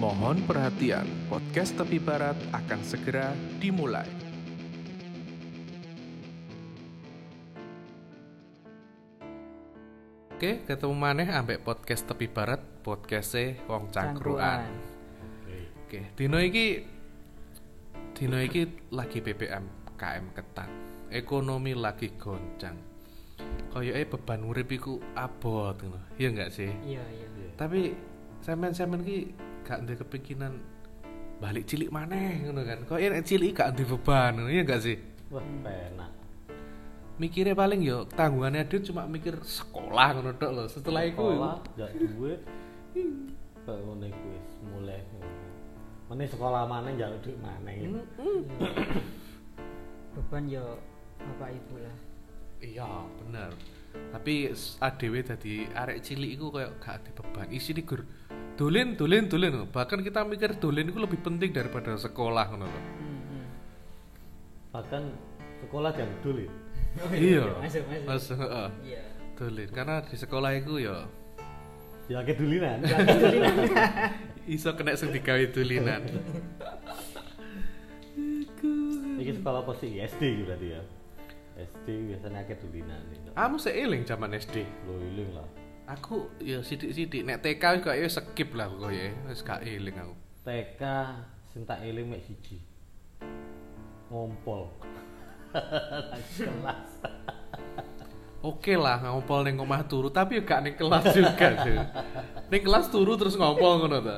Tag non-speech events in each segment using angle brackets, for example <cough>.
Mohon perhatian, podcast Tepi Barat akan segera dimulai. Oke, ketemu maneh ambek podcast Tepi Barat, podcastnya Wong Cangkruan. Oke, dino iki dino iki lagi PPM KM ketat. Ekonomi lagi goncang. Kayaknya beban urip iku abot ngono. Iya enggak sih? Iya, iya. tapi semen-semen ki gak ndek kepikiran balik cilik maneh ngono kan kok nek cilik gak ndek beban ngono ya gak sih Wah, penak. mikirnya paling yo tanggungannya dia cuma mikir sekolah ngono tok lho setelah itu sekolah gak duit. Kok ngene iku wis mulai. Meneh sekolah mana njaluk duit mana gitu. <coughs> Beban yo bapak ibu lah. iya bener tapi ADW tadi arek cilik iku kayak gak ada beban isi nih gur dolen dolen dolen bahkan kita mikir dolen itu lebih penting daripada sekolah ngono lho Hmm, hmm. Bahkan sekolah jam dulu. <laughs> Oh, iya Masuk, masuk. masuk heeh. Iya. dolen karena di sekolah itu ya Ya kedulinan. <laughs> iso kena sing digawe dolinan Iki sekolah apa sih? SD gitu berarti ya. SD biasanya kedulinan itu. Kamu seiling zaman SD. Lo iling lah. Aku ya sidik-sidik nek TK kok ya skip lah kok ya. Wis gak eling aku. TK sing tak eling mek siji. Ngompol. <laughs> Kelas. Oke lah ngompol ning omah turu tapi ya gak ning kelas juga sih. Ning kelas turu terus ngompol ngono ta.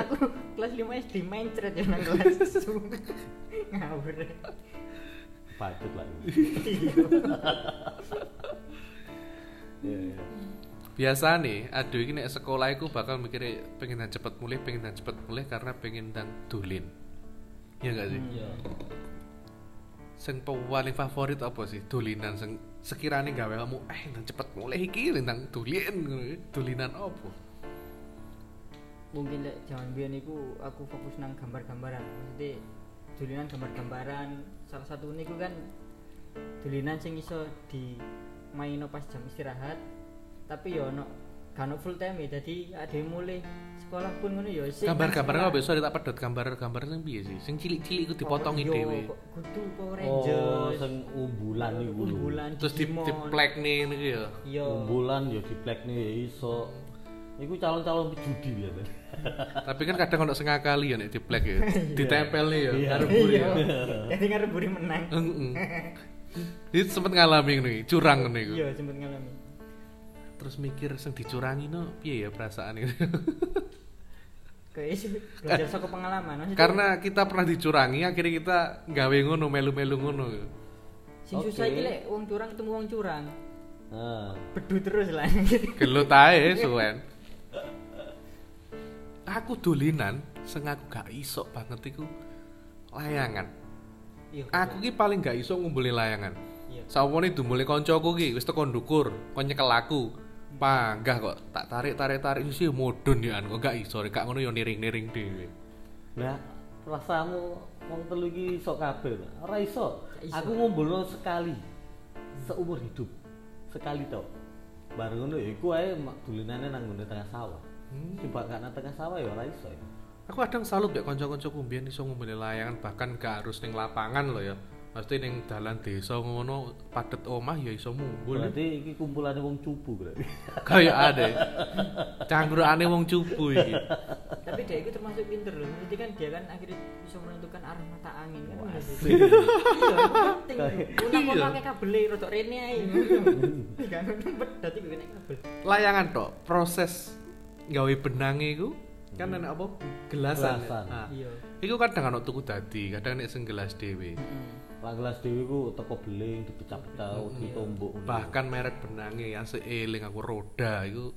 Aku kelas 5 SD main cret ya nang kelas. Ngawur. Patut lah. <laughs> Iya, iya. Biasa nih, aduh ini nek sekolah iku bakal mikirnya pengen dan cepet mulai, pengen dan cepet mulai karena pengen dan dolin. Iya gak sih? Iya. Sing paling favorit apa sih? Dolinan sing sekiranya gawe kamu eh dan cepet mulai iki tentang dolin ngono. Dolinan apa? Mungkin lek zaman biyen iku aku fokus nang gambar-gambaran. Maksudnya dulinan gambar-gambaran salah satu niku kan dulinan sing iso di maino pas jam istirahat tapi yo ono kan full time ya jadi ada mulai sekolah pun ngono yo sing Gambar-gambar nang apa besok tak pedot gambar-gambar sing piye sih? Sing cilik-cilik iku dipotongi Yo, dhewe. kok Kudu Power Oh, Rangers. sing umbulan iku. Umbulan Terus di Digimon. di plek nih niku ya. Iya. Umbulan ya di plek nih ya iso. Iku calon-calon pejudi biasa. <laughs> Tapi kan kadang ono sing ngakali ya nek di plek ya. <laughs> Ditempel nih ya Iya. karo buri Iya. ya. Jadi ngareburi menang. Heeh. Itu sempet ngalami iki, curang ngono iku. Iya, sempet ngalami. Terus mikir sing dicurangi no piye ya perasaan itu. <laughs> Belajar saka pengalaman. Maksudnya, Karena kita pernah dicurangi akhirnya kita gawe ngono melu-melu ngono. sing susah Oke. iki lek wong curang ketemu wong curang. Nah, Bedu terus lah. <laughs> Gelut ae suwen. Aku dolinan sing aku gak iso banget iku layangan. Iya. Aku ki paling gak iso ngumpuli layangan. Iya. Sawone dumbule kancaku ki wis teko ndukur, kon nyekel aku. Panggah kok tak tarik tarik tarik sih modon ya kok gak iso gak ngono yo niring-niring dhewe. nah rasamu wong telu iki iso kabeh. ta? Ora iso. Aku ngumpulno sekali seumur hidup. Sekali tok. Bareng ngono ya iku ae mak dolinane nang ngene tengah sawah. Hmm. Coba nang tengah sawah ya ora iso. ya. Aku kadang salut ya kanca-kancaku mbiyen iso ngumpuli layangan bahkan gak harus ning lapangan loh ya. Pasti ning dalan desa ngono padet omah ya iso mumbul. Berarti iki kumpulane wong cupu berarti. Kayak ada. Cangkrukane wong cupu iki. Tapi dia itu termasuk pinter loh. Jadi kan dia kan akhirnya bisa menentukan arah mata angin kan. Wah. Iya, penting. Kuna kok Iya. pakai kabel rotok rene ae. Kan berarti gue naik kabel. Layangan tok, proses gawe benange iku kan Hmm. enak apa? Gelasan. ya? Gelasan. Nah, Iya. Iku kadang ana tuku dadi, kadang nek sing gelas dhewe. Heeh. Lah gelas dhewe ku teko beling dipecah-pecah ngono. Bahkan merek benange yang seeling aku roda iku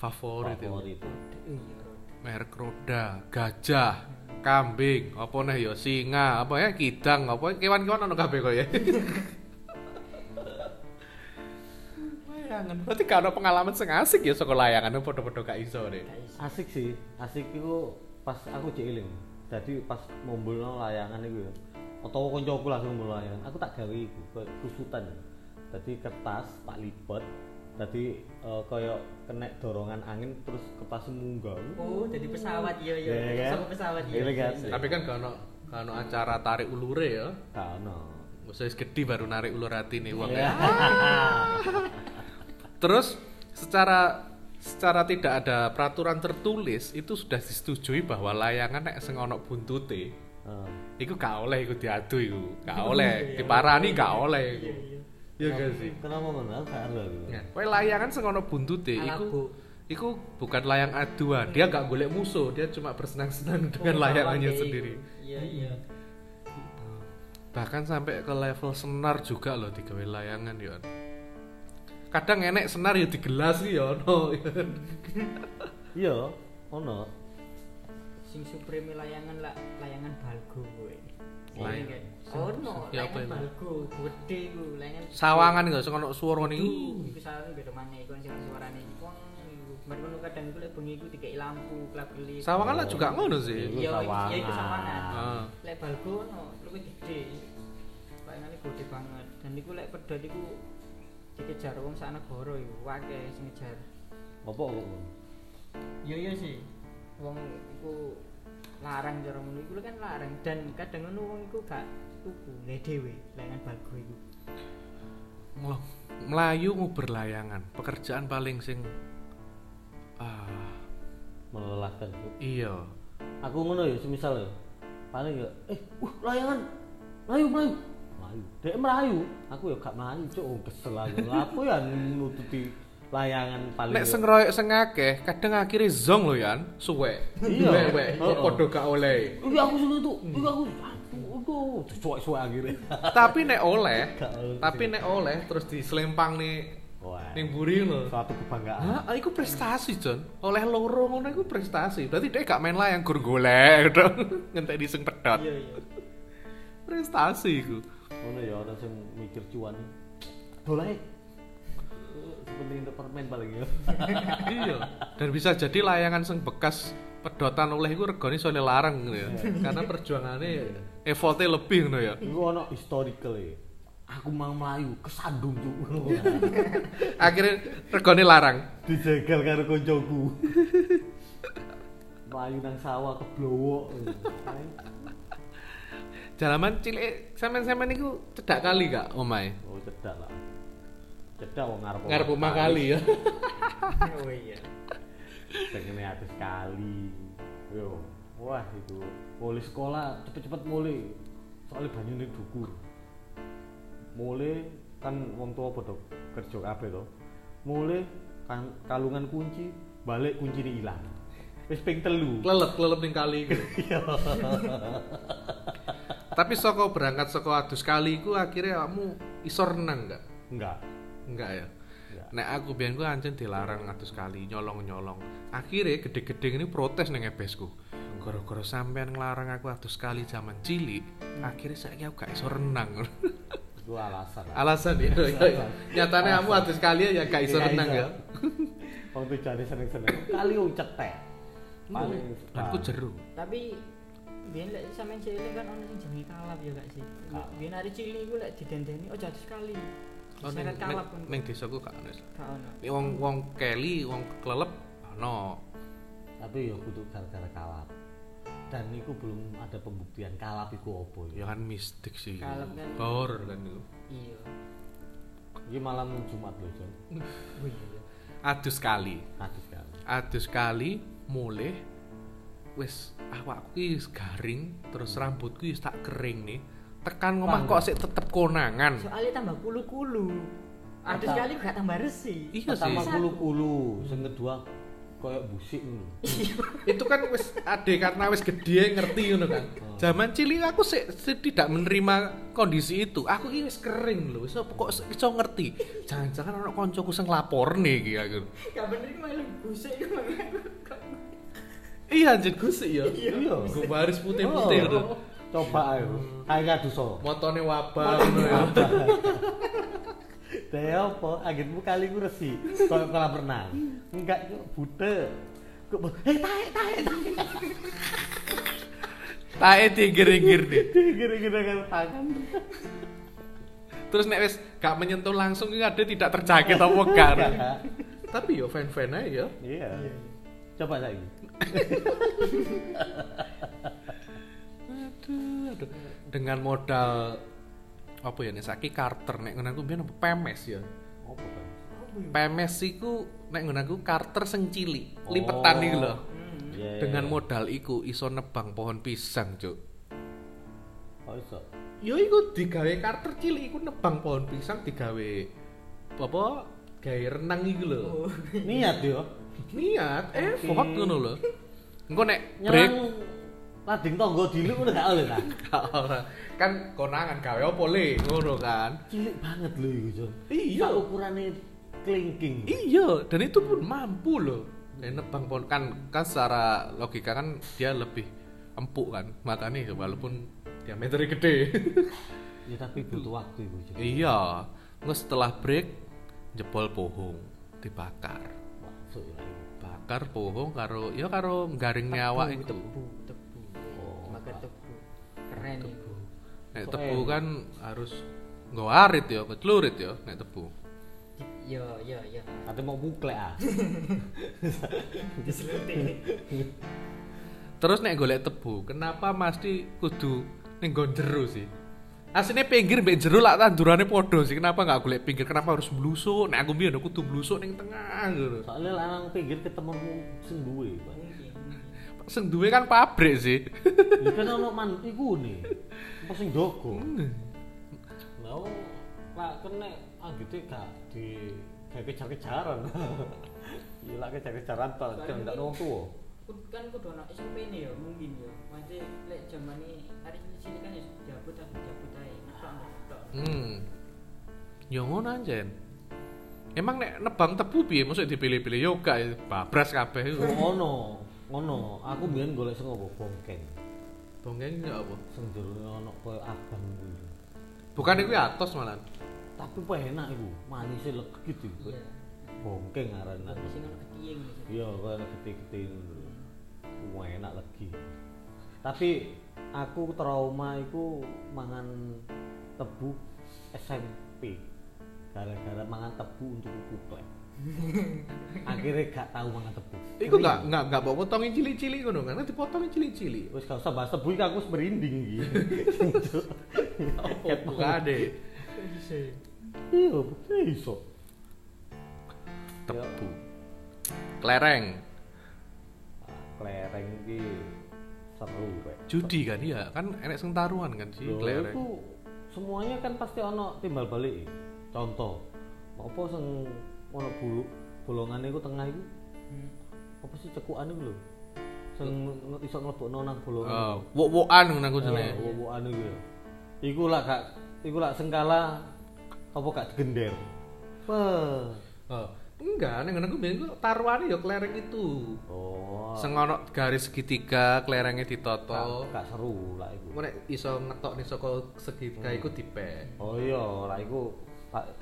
favorit, itu. favorit. Iya. Merek roda, gajah, kambing, apa nih ya singa, apa ya kidang, apa kewan-kewan ana kabeh kok ya. <laughs> Layangan. Berarti gak ada pengalaman sing asik ya saka layangan padha-padha gak iso deh. Asik sih. Asik iku pas aku eling. Jadi pas ngumpulno layangan iku ya. Atau kancaku langsung layangan. Aku tak gawe iku kayak kusutan. Jadi kertas tak lipat Tadi eh, koyo kena dorongan angin terus kepas munggah. Oh, jadi pesawat iya iya. Iya, kan? Sama pesawat iya. Iya, kan? iya. Tapi kan gak ono acara tarik ulure ya. Ono. Wis gede baru narik ulur hati nih wong. Iya. ya. <laughs> Terus secara secara tidak ada peraturan tertulis itu sudah disetujui bahwa layangan nek sing ono buntute Iku gak oleh iku diadu iku. Gak Oh, oleh, iya. diparani gak oleh iku. Iya, iya. Ya gak sih? Kenapa ngono? Aku Gak aku. Ya, kowe layangan sing ono buntute iku iku bukan layang aduan. Dia gak golek musuh, dia cuma bersenang-senang dengan Oh, layangannya lawan sendiri. Iya iya. Bahkan sampai ke level senar juga loh digawe layangan ya. Kadang enek senar ya digelas ya ono. Iya, ono. Sing supreme layangan lah layangan balgo kowe. Layang- Iya, Oh no, Ya, apa layangan itu? balgo gede ku, layangan Sawangan gak sing ono swara niku. Iku sawangan beda maneh iku sing ono suarane. Ngono kadang iku lek bengi iku dikei lampu, kelap-kelip. Sawangan lah juga ngono sih. Iya, sawangan. iya, iku sawangan. Ah. Lek balgo no, luwih gede. Layangane gede banget. Dan iku lek pedhot iku dikejar wong sak negara iku, akeh sing ngejar. Apa kok? Iya iya sih. Wong iku larang cara ngono iku kan larang dan kadang ngono wong iku gak tuku gawe dhewe layangan balgo iku. Melayu nguber layangan, pekerjaan paling sing ah Melelahkan. Cuk. iya. Aku ngono ya, semisal ya. Paling ya, eh, uh, layangan. Melayu, melayu. Melayu. Dek melayu, aku ya gak melayu, cuk. Oh, kesel aku. Apa ya nututi layangan paling Nek sing royok sing akeh, kadang akhirnya zong lho yan, suwe. Iya. Heeh. padha gak oleh. Iya aku suka tuh, iya aku aduh, cuek-cuek akhirnya. Tapi nek <laughs> oleh, tapi nek oleh terus diselempang nih ning buri lho. Suatu kebanggaan. Hah, iku prestasi, Jon. Oleh loro ngono iku prestasi. Berarti dia gak main layang gur golek <laughs> gitu. Ngentek sing pedot. Iya iya. Prestasi iku. Ngono ya orang sing mikir cuan. Doleh. Seperti untuk permen paling ya. <laughs> iya. Dan bisa jadi layangan sing bekas pedotan oleh iku regane soalnya larang gitu ya. Karena perjuangannya effortnya lebih ngono ya. Iku ono historical ya. Aku mau melayu kesandung cuk. <laughs> Akhirnya regane larang. Dijegal karo koncoku. <laughs> Melayu nang sawah keblowo. Jalaman cilik sampean-sampean iku cedak kali gak omae? Oh cedak lah. Cedak wong ngarep. Ngarep omah kali ya. Oh iya. Pengen atus kali. Yo, wah itu mulai sekolah cepet-cepet mulai. Soalnya banyune dukur. Mulai kan wong tua padha kerja kabeh to. Mulai kan kalungan kunci, balik kunci ini hilang. Wis ping telu. Kelelep kelelep ning kali iku. <laughs> Iya. Tapi soko berangkat soko adus kali iku akhirnya kamu iso renang gak? Enggak. Enggak ya. Nek aku biyen ku ancen dilarang adus kali nyolong-nyolong. Akhirnya gede-gede ini protes ning ebesku. Gara-gara sampean nglarang aku adus kali zaman cilik, akhirnya saya aku gak iso renang. <laughs> Itu alasan. Alasan ya. Nyatanya kamu adus kali ya gak iso Gak renang iso. ya. <laughs> Wong tujuane seneng-seneng. Kali wong cetek. Paling Dan ku jeru. Tapi biyen lek sampean cilik kan ono sing jenenge kalap ya gak sih? Biyen hari cilik iku lek didendeni oh jatuh sekali. Oh, ning, kalap ning, kan. desaku gak ono. Gak Wong wong keli, wong kelelep ono. tapi ya kudu gara-gara kalap. Dan itu belum ada pembuktian kalap itu apa Ya kan mistik sih. Kalep kan. Horor kan itu. Iya. Ini malam Jumat loh, Jon. <laughs> Oh iya. Adus kali. Aduh sekali. adus kali mulai wis awakku wis garing terus rambutku wis tak kering nih tekan ngomah kok sik tetep konangan. Soalnya tambah kulu-kulu. Ada sekali gak tambah resi. iya sih. Pertama kulu-kulu, sing kedua koyo busik ngono. itu kan wis ade karena wis gede ngerti ngono kan. Zaman cilik aku sik sik tidak menerima kondisi itu. Aku ki wis kering lho wis apa kok iso ngerti? Jangan-jangan ana koncoku sing laporne iki aku. Gak bener iki malah makanya iya anjir gusik ya. Iya. gue baris putih-putih Oh, Coba ayo. Kayak ngadu so. motone wabah ngono ya Deh apa? Agitmu kali ku resi. Koyo kolam renang. Enggak, Cuk. Bude. Kok eh taek taek taek. tae tinggi-tinggi nih Gini-gini kan tangan. Terus nek wis gak menyentuh langsung iki ada tidak terjangkit apa gak. Tapi yo fan-fan aja ya. Iya. Coba lagi. <laughs> Aduh, aduh. Dengan modal apa ya nek saiki Carter nek ngono aku mbiyen apa Pemes ya. Apa kan? Pemes iku nek ngono aku Carter sing cilik, lipetan iki lho. Hmm. Iya. Dengan modal iku iso nebang pohon pisang, Cuk. Oh iso. Yo iku digawe Carter cilik iku nebang pohon pisang digawe apa gawe renang iku lho. Oh. Niat yo. Niat effort ngono lho. <laughs> Engko nek break Nyerang lading tonggo dilu udah gak oleh ta. <laughs> Gak ora. kan konangan gawe apa le ngono kan. Cilik banget lho iku, Jon. Iya. Sak ukurane kelingking. Iya, dan itu pun mampu loh. Dan nebang pohon kan kan secara logika kan dia lebih empuk kan makanya walaupun diameternya gede. <laughs> Ya tapi butuh waktu Jon. iya, nggak setelah break jebol pohong dibakar. Ya. Bakar pohong karo ya karo garing nyawa itu. Keren itu Nek Kok tebu kan harus nggo arit ya, kecelurit ya nek tebu. yo yo yo Ate mau muklek ah. <laughs> Terus nek golek tebu, kenapa mesti kudu ning nggon jero sih? Aslinya pinggir mbek jero lak tandurane podo sih. Kenapa nggak golek pinggir? Kenapa harus blusuk? Nek aku mbiyen kudu blusuk ning tengah gitu. Soalnya lanang pinggir ketemumu sing duwe, Pak. Sing duwe kan pabrik sih. Ya kan ono man iku ne. Apa sing dogo? Lah oh, lah kena anggite gak di kayak kejar-kejaran. Iya lah kejar-kejaran tok Paling ndak wong tuwa. Kan kudu ana SMP nih ya mungkin ya masih lek zaman ini hari cilik kan ya jabut ah jabut ae Hmm. Ya ngono anjen. Emang nek nebang tebu piye mosok dipilih-pilih yo gak ya, babras kabeh. Oh, Ngono, ngono. Aku mbiyen golek sing apa bongkeng. Dongeng ya apa? Sing jero ono koyo abang kuwi. Bukan iku atos malah. Tapi kok enak iku, manisnya legit iku. iya Bongkeng aranane. tapi sing ono ketiyeng gitu Iya, enak gede-gede ngono. Wah, enak lagi. Tapi aku trauma iku mangan tebu SMP. Gara-gara mangan tebu untuk kuplek. <laughs> Akhirnya gak tahu mangan tebu. Iku gak nggak nggak bawa potongin cilik-cilik ngono kan? Nanti potongin cilik-cilik. Wis gak usah bahas tebu iki aku wis merinding iki. <laughs> Bukan deh. Iya, iso. Tebu. Kelereng. Ah, Klereng iki seru rek. Judi kan iya kan enek sing taruhan kan sih iku semuanya kan pasti ono timbal balik. Contoh, apa sing ono bulu bolongane iku tengah iku Hmm. apa sih cekukan iku lho. Sing iso mlebokno nang bolongan. Oh, wok-wokan ngono aku jenenge. Oh, wowokan iku ya. Iku lah gak iku lah sing kalah apa gak digender. Wah. Oh, enggak, ning ngono aku biyen ku taruhane ya kelereng itu. Oh. Sing ono garis segitiga, kelerengnya ditoto. gak, gak seru lah iku. Nek iso ngetok nih saka segitiga iku dipek. Oh iya, lah iku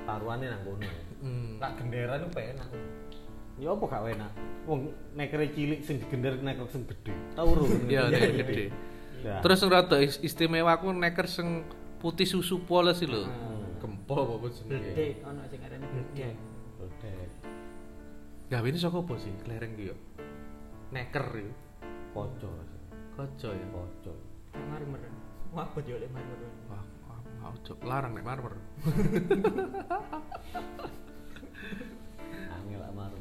taruhane nang kono. Hmm. Tak genderan ku penak. Ya apa gak enak? Wong nekere cilik sing digender neker sing gede. Tau ro. Iya, <laughs> nek gede. Ya. Terus sing rada is- istimewa aku neker sing putih susu polos sih lho. Hmm. Gempol apa jenenge? Gede ono sing arane gede Gede. Gawe ini saka apa sih kelereng ki yo? Neker yo. Koco. Kaca ya. Koco. marmer wabot yo lek marmer Wah, wah, mau cok larang nek marmer. Angel lah marung.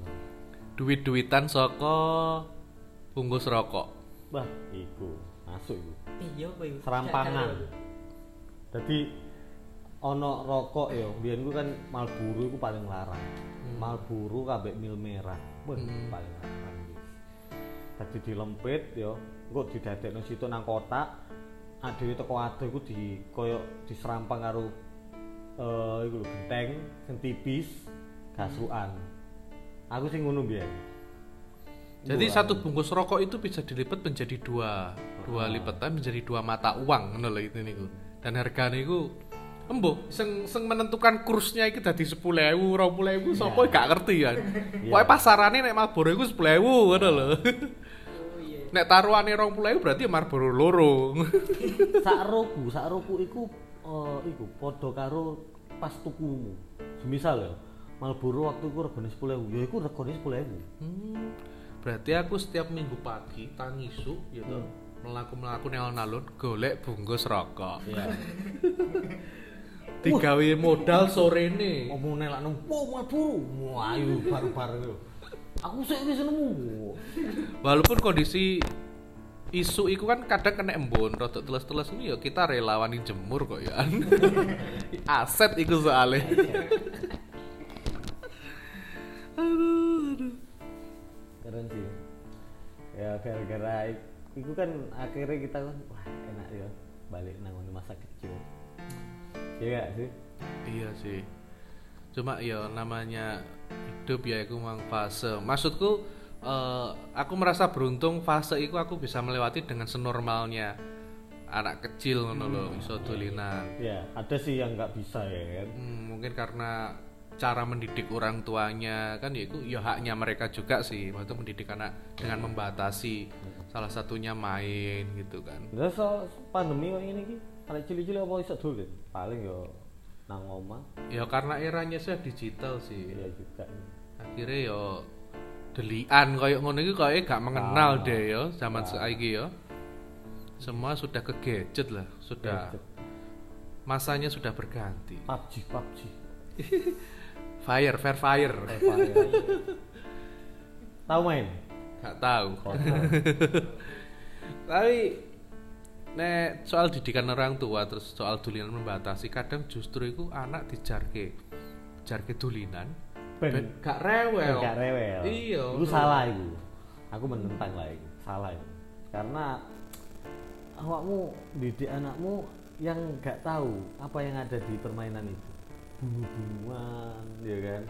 Duit-duitan saka bungkus rokok. Bah, iku masuk iku. iya apa iku Serampangan. Jadi ono rokok ya, biyen ku kan Marlboro iku paling larang. Hmm. Marlboro kabeh mil merah. Wah, Hmm. paling larang. Dadi dilempit ya, engko didadekno situ nang kotak. Adewe teko adoh iku di koyo diserampang karo eh iku lho genteng sing tipis gasukan. Aku sing ngono biyen. Jadi Wah. satu bungkus rokok itu bisa dilipat menjadi dua, dua Ah. lipatan menjadi dua mata uang, ngono lho itu niku. Dan harganya itu embo, sing sing menentukan kursnya itu dadi 10.000, 20.000, sapa Iya. gak ngerti kan. Iya. Pokoknya pasarane nek Marlboro iku 10.000 ngono lho. <laughs> Nek taruhane 20.000 berarti ya Marlboro loro. <laughs> sak roku, sak roku iku eh iku padha karo pas tukumu. Semisal ya, Marlboro waktu itu regane 10.000, ya iku regane 10.000. Hmm, berarti aku setiap minggu pagi tangisu gitu melaku melaku alun alun golek bungkus rokok Iya. <laughs> digawe modal sore ini Ngomong nelak nang, "Wow, Marlboro." Wah, ayo baru-baru. Aku sik wis nemu. walaupun kondisi isu itu kan kadang kena embun rodok teles-teles ini ya kita relawanin jemur kok ya <laughs> aset itu soalnya <laughs> aduh, aduh. Keren sih. Ya gara-gara itu kan akhirnya kita kan wah enak ya balik nang ngono masa kecil. Iya sih? iya sih cuma ya namanya hidup ya itu memang fase. Maksudku eh, aku merasa beruntung fase itu aku bisa melewati dengan senormalnya. Anak kecil ngono lho iso dolinan. Ya, ada sih yang nggak bisa ya kan. Hmm, mungkin karena cara mendidik orang tuanya kan ya itu ya haknya mereka juga sih. Waktu mendidik anak dengan membatasi salah satunya main gitu kan. So pandemi ini ki, arek cilik-cilik apa iso dolen? Paling yo nang omah ya karena eranya sudah digital sih ya juga. akhirnya yo delian koyo ngono iki koyo gak mengenal Ah. deh yo zaman saiki yo semua sudah ke gadget lah sudah Gadget. masanya sudah berganti PUBG, PUBG. <laughs> fire fair fire <laughs> Tahu main? gak tahu <laughs> tapi nek soal didikan orang tua terus soal dulinan membatasi kadang justru itu anak dijarke jarke dulinan Ben ben gak rewel Gak rewel. iya Itu salah itu. Aku menentang lah itu. Salah itu. Karena awakmu didik anakmu yang nggak tahu apa yang ada di permainan itu. Bunuh-bunuhan, ya kan.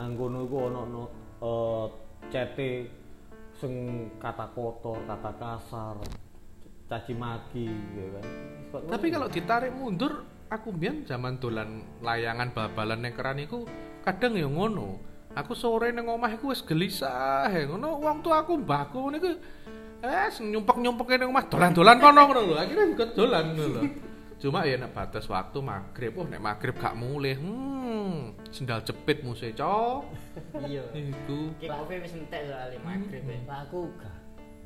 Nang kono iku ono no, eh, cete sing kata kotor, kata kasar, caci maki, ya kan. Kok Tapi kalau ditarik mundur, aku mbiyen zaman dolan layangan bal-balan nang keran iku kadang ya ngono. Aku sore nang omah iku wis gelisah he ngono wong tua aku mbahku niku eh nyumpek-nyumpek nang omah dolan-dolan kono ngono lho. Akhirnya bukan dolan ngono lho. <laughs> Cuma ya nek batas waktu maghrib, oh nek maghrib gak mulih, hmm, sendal jepit musik cok. <laughs> iya Iku. Ki kopi wis entek soalnya maghrib ya. Lah aku gak.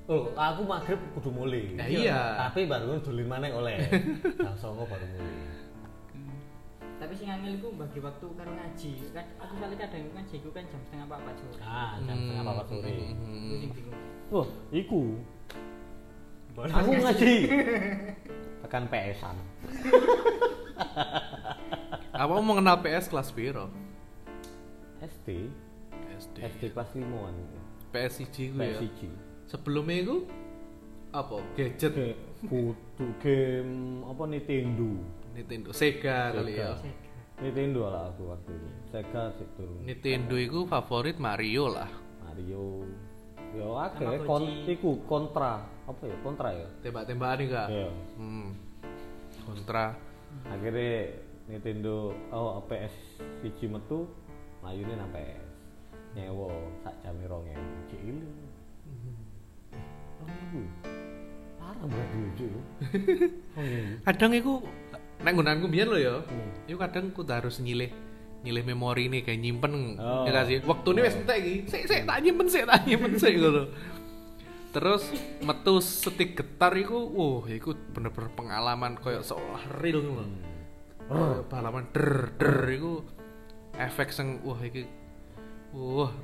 Oh, aku maghrib kudu mulai. Nah, iya. Tapi baru dolen maneh oleh. <laughs> Jam 09.00 baru mulai. Tapi sing angel iku bagi waktu karo ngaji. Kan aku soalnya kadang ngaji iku kan jam setengah empat sore. Ah, jam setengah apa sore. Iku Hmm. sing bingung. Oh, iku. Aku ngaji. <laughs> Tekan PS-an. <laughs> Apa mau mengenal PS kelas piro? SD, SD. SD kelas 5-an. PS1 ku ya. PS1. Sebelumnya itu apa? Gadget kudu game apa Nintendo. Nintendo Sega kali ya. Sega. Nintendo lah aku waktu itu. Sega sih turun. Nintendo itu favorit Mario lah. Mario. Yo akeh Tamagotchi. kon iku kontra. Apa ya? Kontra ya? Tembak-tembakan nih kak. Iya. Hmm. Kontra. akhirnya Nintendo oh PS siji metu layune nang PS nyewa sak jame 2000 cek oh iya Kadang itu nek nggunanku biyen lho ya. Hmm. Iku kadang kudu harus nyilih nyilih memori nih kayak nyimpen Oh. ya gak sih waktu ini wes entek iki sik sik tak nyimpen sik tak nyimpen sik <laughs> ngono terus metu setik getar iku wah iku bener-bener pengalaman koyo seolah real ngono Hmm. Pengalaman der der iku efek sing wah iki wah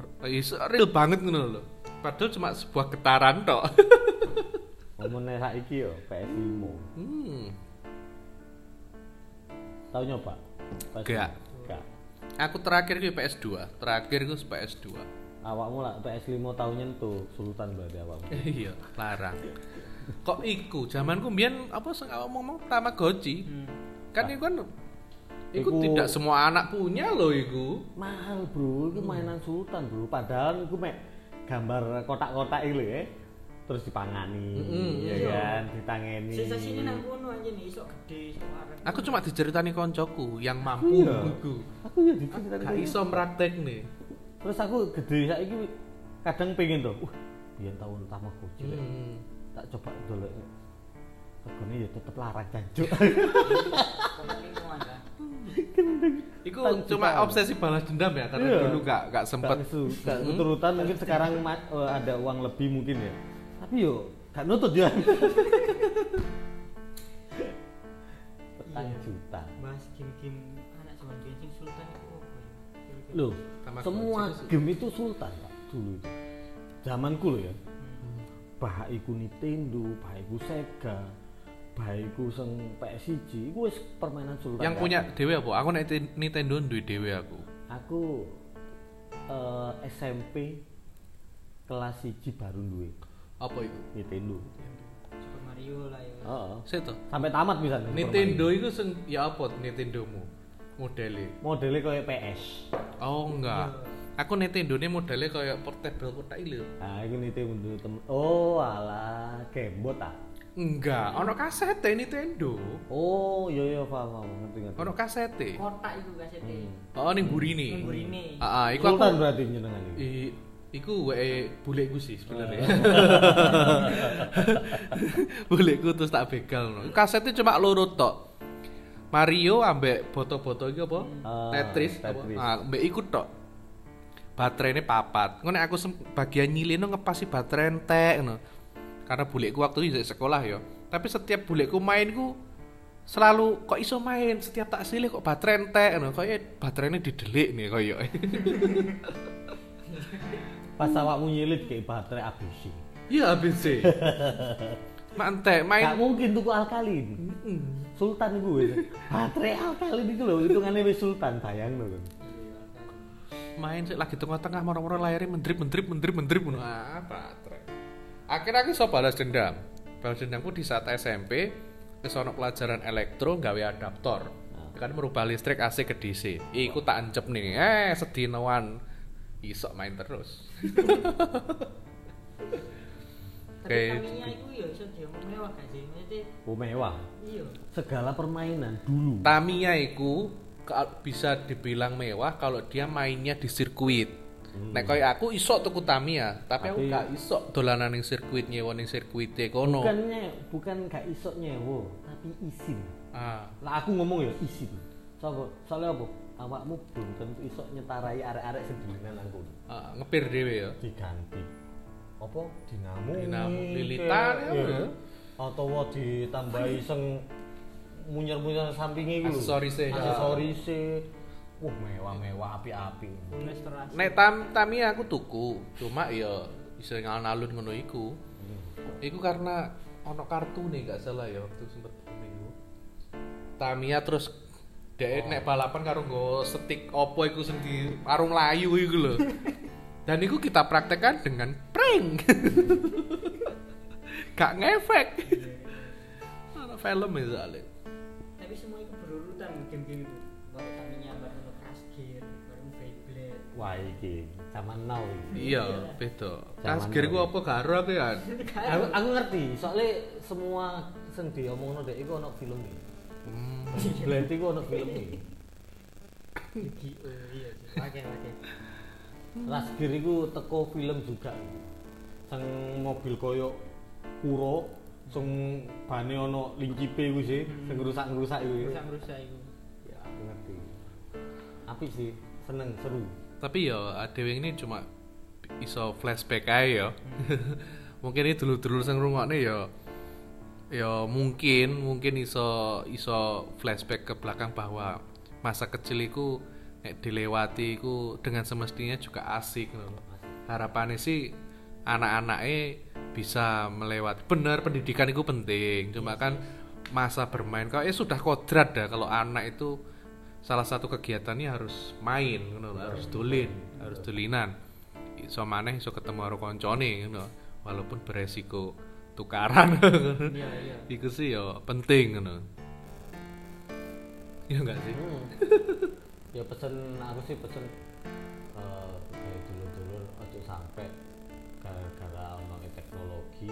real banget ngono lho padahal cuma sebuah getaran tok <laughs> ngomongnya saiki yo PS5 hmm. tau nyoba? PS5? Gak. gak. Aku terakhir itu PS2 terakhir itu PS2 awakmu lah PS5 tau nyentuh sultan berarti awakmu. Iya larang. Kok iku? Zamanku mbiyen apa sing awak ngomong? Tamagotchi. Hmm. kan iku kan iku Iku- tidak semua anak punya loh iku. Mahal bro. Itu mainan sultan bro. Padahal itu mek gambar kotak-kotak ya terus dipangani Mm-mm, ya iya. kan ditangeni Sisa sini nang kono aja nih iso gede aku cuma diceritani koncoku yang mampu Iya. iku aku ya diceritain gak iso praktek nih terus aku gede saiki kadang pengen tuh uh biyen tahun tamagotchi rek. hmm. tak coba dolek regane ya tetep larang jancuk kan. <laughs> Iku cuma obsesi balas dendam ya karena Iya. dulu gak gak sempet Gak gak mungkin <laughs> sekarang eh, ada uang lebih mungkin ya tapi yo gak nutut ya petang Iya. juta Bahas game-game anak zaman biyen sing sultan itu apa ya? Loh semua itu game itu sultan pak dulu itu zamanku loh ya Hmm. bah iku Nintendo bah iku Sega bah iku sing PS1 iku wis permainan sultan yang kan? punya dewe apa? Aku nek Nintendo duwe dewe aku. aku eh, SMP kelas 1 baru duwe Apa itu? Nintendo Super Mario lah ya. Heeh. Seto. sampai tamat bisa nih, Nintendo itu sing ya apa Nintendomu? Modele. modelnya kayak PS Oh enggak. Aku Nintendo ini modelnya kayak portable kotak ini lho. nah ini Nintendo temen oh alah gamebot ah Enggak, ono kasete Nintendo. oh iya iya paham paham ngerti ngerti Ono kasete. Kotak itu kasete. Hmm. Oh ning burine. Ning burine. Heeh, iku Sultan aku berarti nyenengan itu I, iku wae buleku sih sebenarnya. <laughs> buleku terus tak begal no. Kasetnya cuma loro tok. Mario ambek boto-boto iki apa? Ah, Tetris, apa? Tetris. Ah, ambek iku tok. Baterainya papat. Ngono aku bagian nyilino ngepasi baterai entek ngono. Karena buleku waktu itu di sekolah ya. Tapi setiap buleku main ku selalu kok iso main setiap tak silih kok baterai entek ngono. Kayak baterainya didelik nih koyo. <laughs> pas awakmu nyilit kayak baterai ABC Iya ABC. <laughs> Mantek gak main. mungkin tuku alkalin sultan gue baterai alkalin itu loh hitungannya wis sultan bayang loh Main sih lagi tengah-tengah moro-moro layarnya mendrip mendrip mendrip mendrip ngono. Ah, baterai. Akhirnya aku iso balas dendam. Balas dendamku di saat SMP wis ono pelajaran elektro gawe adaptor. Kan merubah listrik AC ke DC. Iku tak ancep nih. Eh, sedinoan iso main terus. <laughs> Tapi Kayak Tamiya itu ya iso diomong mewah oh iya. segala permainan dulu Tamiya iku ka- bisa dibilang mewah kalau dia mainnya di sirkuit. Nek koyo aku iso tuku Tamiya, tapi, aku Tapi- gak iso dolanan ning sirkuit nyewa ning sirkuite kono. bukannya bukan gak iso nyewo tapi izin Ah, lah aku ngomong ya izin Sopo? soalnya apa awakmu belum tentu iso nyetarai arek-arek seduluran aku ah, ngepir dhewe ya. diganti apa dinamo Dinamo, lilitan, ya. iya. atau wa ditambahi seng munyer-munyer sampingnya gitu Aksesorisnya, ya. aksesorisnya wah mewah-mewah api-api restorasi. Nek tam Tamiya aku tuku, cuma ya bisa ngalun-alun ngono iku. Iku karena ono kartu nih gak salah ya waktu sempet minggu. Tamiya terus dek nek balapan karo nggo stick opo iku sing di warung layu iku lho. <laughs> Dan itu kita praktekkan dengan prank. <laughs> gak ngefek. Ono film ya soalnya. Tapi semua itu berurutan game-game itu. Baru Tamiya, baru Crash Gear, baru Beyblade. wah iki zaman now iki. Iya, beda. Zaman Kasgir ku apa karo aku ya? aku, aku ngerti soalnya semua sing diomongno dek iku ono film iki Hmm. Blend iku ono film iki Yu-Gi-Oh, iya sih. Oke, oke. Rasgir iku teko film juga. Sing mobil koyo kuro sing bane ono lincipe iku sih, sing ngrusak-ngrusak iku. Rusak-rusak itu. Ya, aku ngerti. Apik sih, seneng, seru. Tapi ya adewe ini cuma iso flashback ae ya. <laughs> mungkin ini dulu-dulu sing ngrungokne ya ya mungkin mungkin iso iso flashback ke belakang bahwa masa kecil iku nek dilewati iku dengan semestinya juga asik ngono lho. Harapannya sih anak-anaknya bisa melewati benar pendidikan itu penting. Cuma kan masa bermain kalau ya sudah kodrat dah kalau anak itu salah satu kegiatannya harus main ngono lho, harus dolin harus dolinan. Iso maneh iso ketemu karo koncone ngono walaupun beresiko tukaran Iya, iya. <laughs> iku sih ya penting ngono ya enggak sih Hmm. ya pesen aku sih pesen eh kayak dulu-dulu ojo sampai gara-gara ono teknologi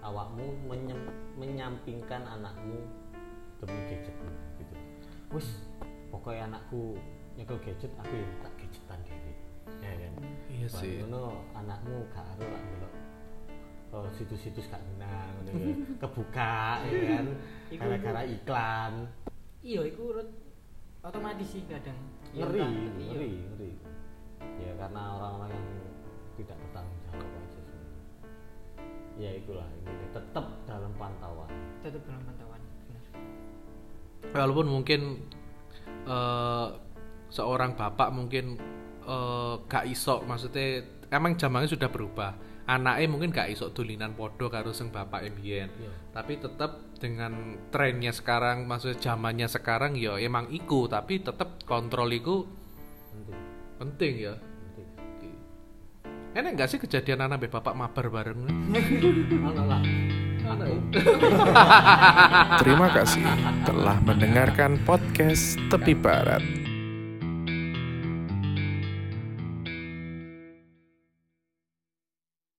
awakmu menyem- menyampingkan anakmu demi gadgetmu gitu. Wis pokoknya anakku nyekel gadget aku ya tak gadgetan dhewe. Ya kan. Iya sih. anakmu gak lak delok oh, situs-situs gak ngono ya. <laughs> kebuka ya kan? Gara-gara iklan. Iya iku urut otomatis sih kadang. Ya, ngeri iya. ngeri ngeri. Ya karena orang-orang yang tidak bertanggung jawab aja sih. Ya itulah ini tetap dalam pantauan. Tetap dalam pantauan benar. Walaupun mungkin eh, seorang bapak mungkin eh, gak iso maksudnya emang zamannya sudah berubah anaknya mungkin gak iso dulinan podo karo sing bapak mbien Iya. tapi tetap dengan trennya sekarang maksudnya zamannya sekarang ya emang iku tapi tetap kontrol iku penting. penting ya. Penting. Enak gak sih kejadian anak be bapak mabar bareng? <laughs> Lah Terima kasih telah mendengarkan podcast Tepi Barat.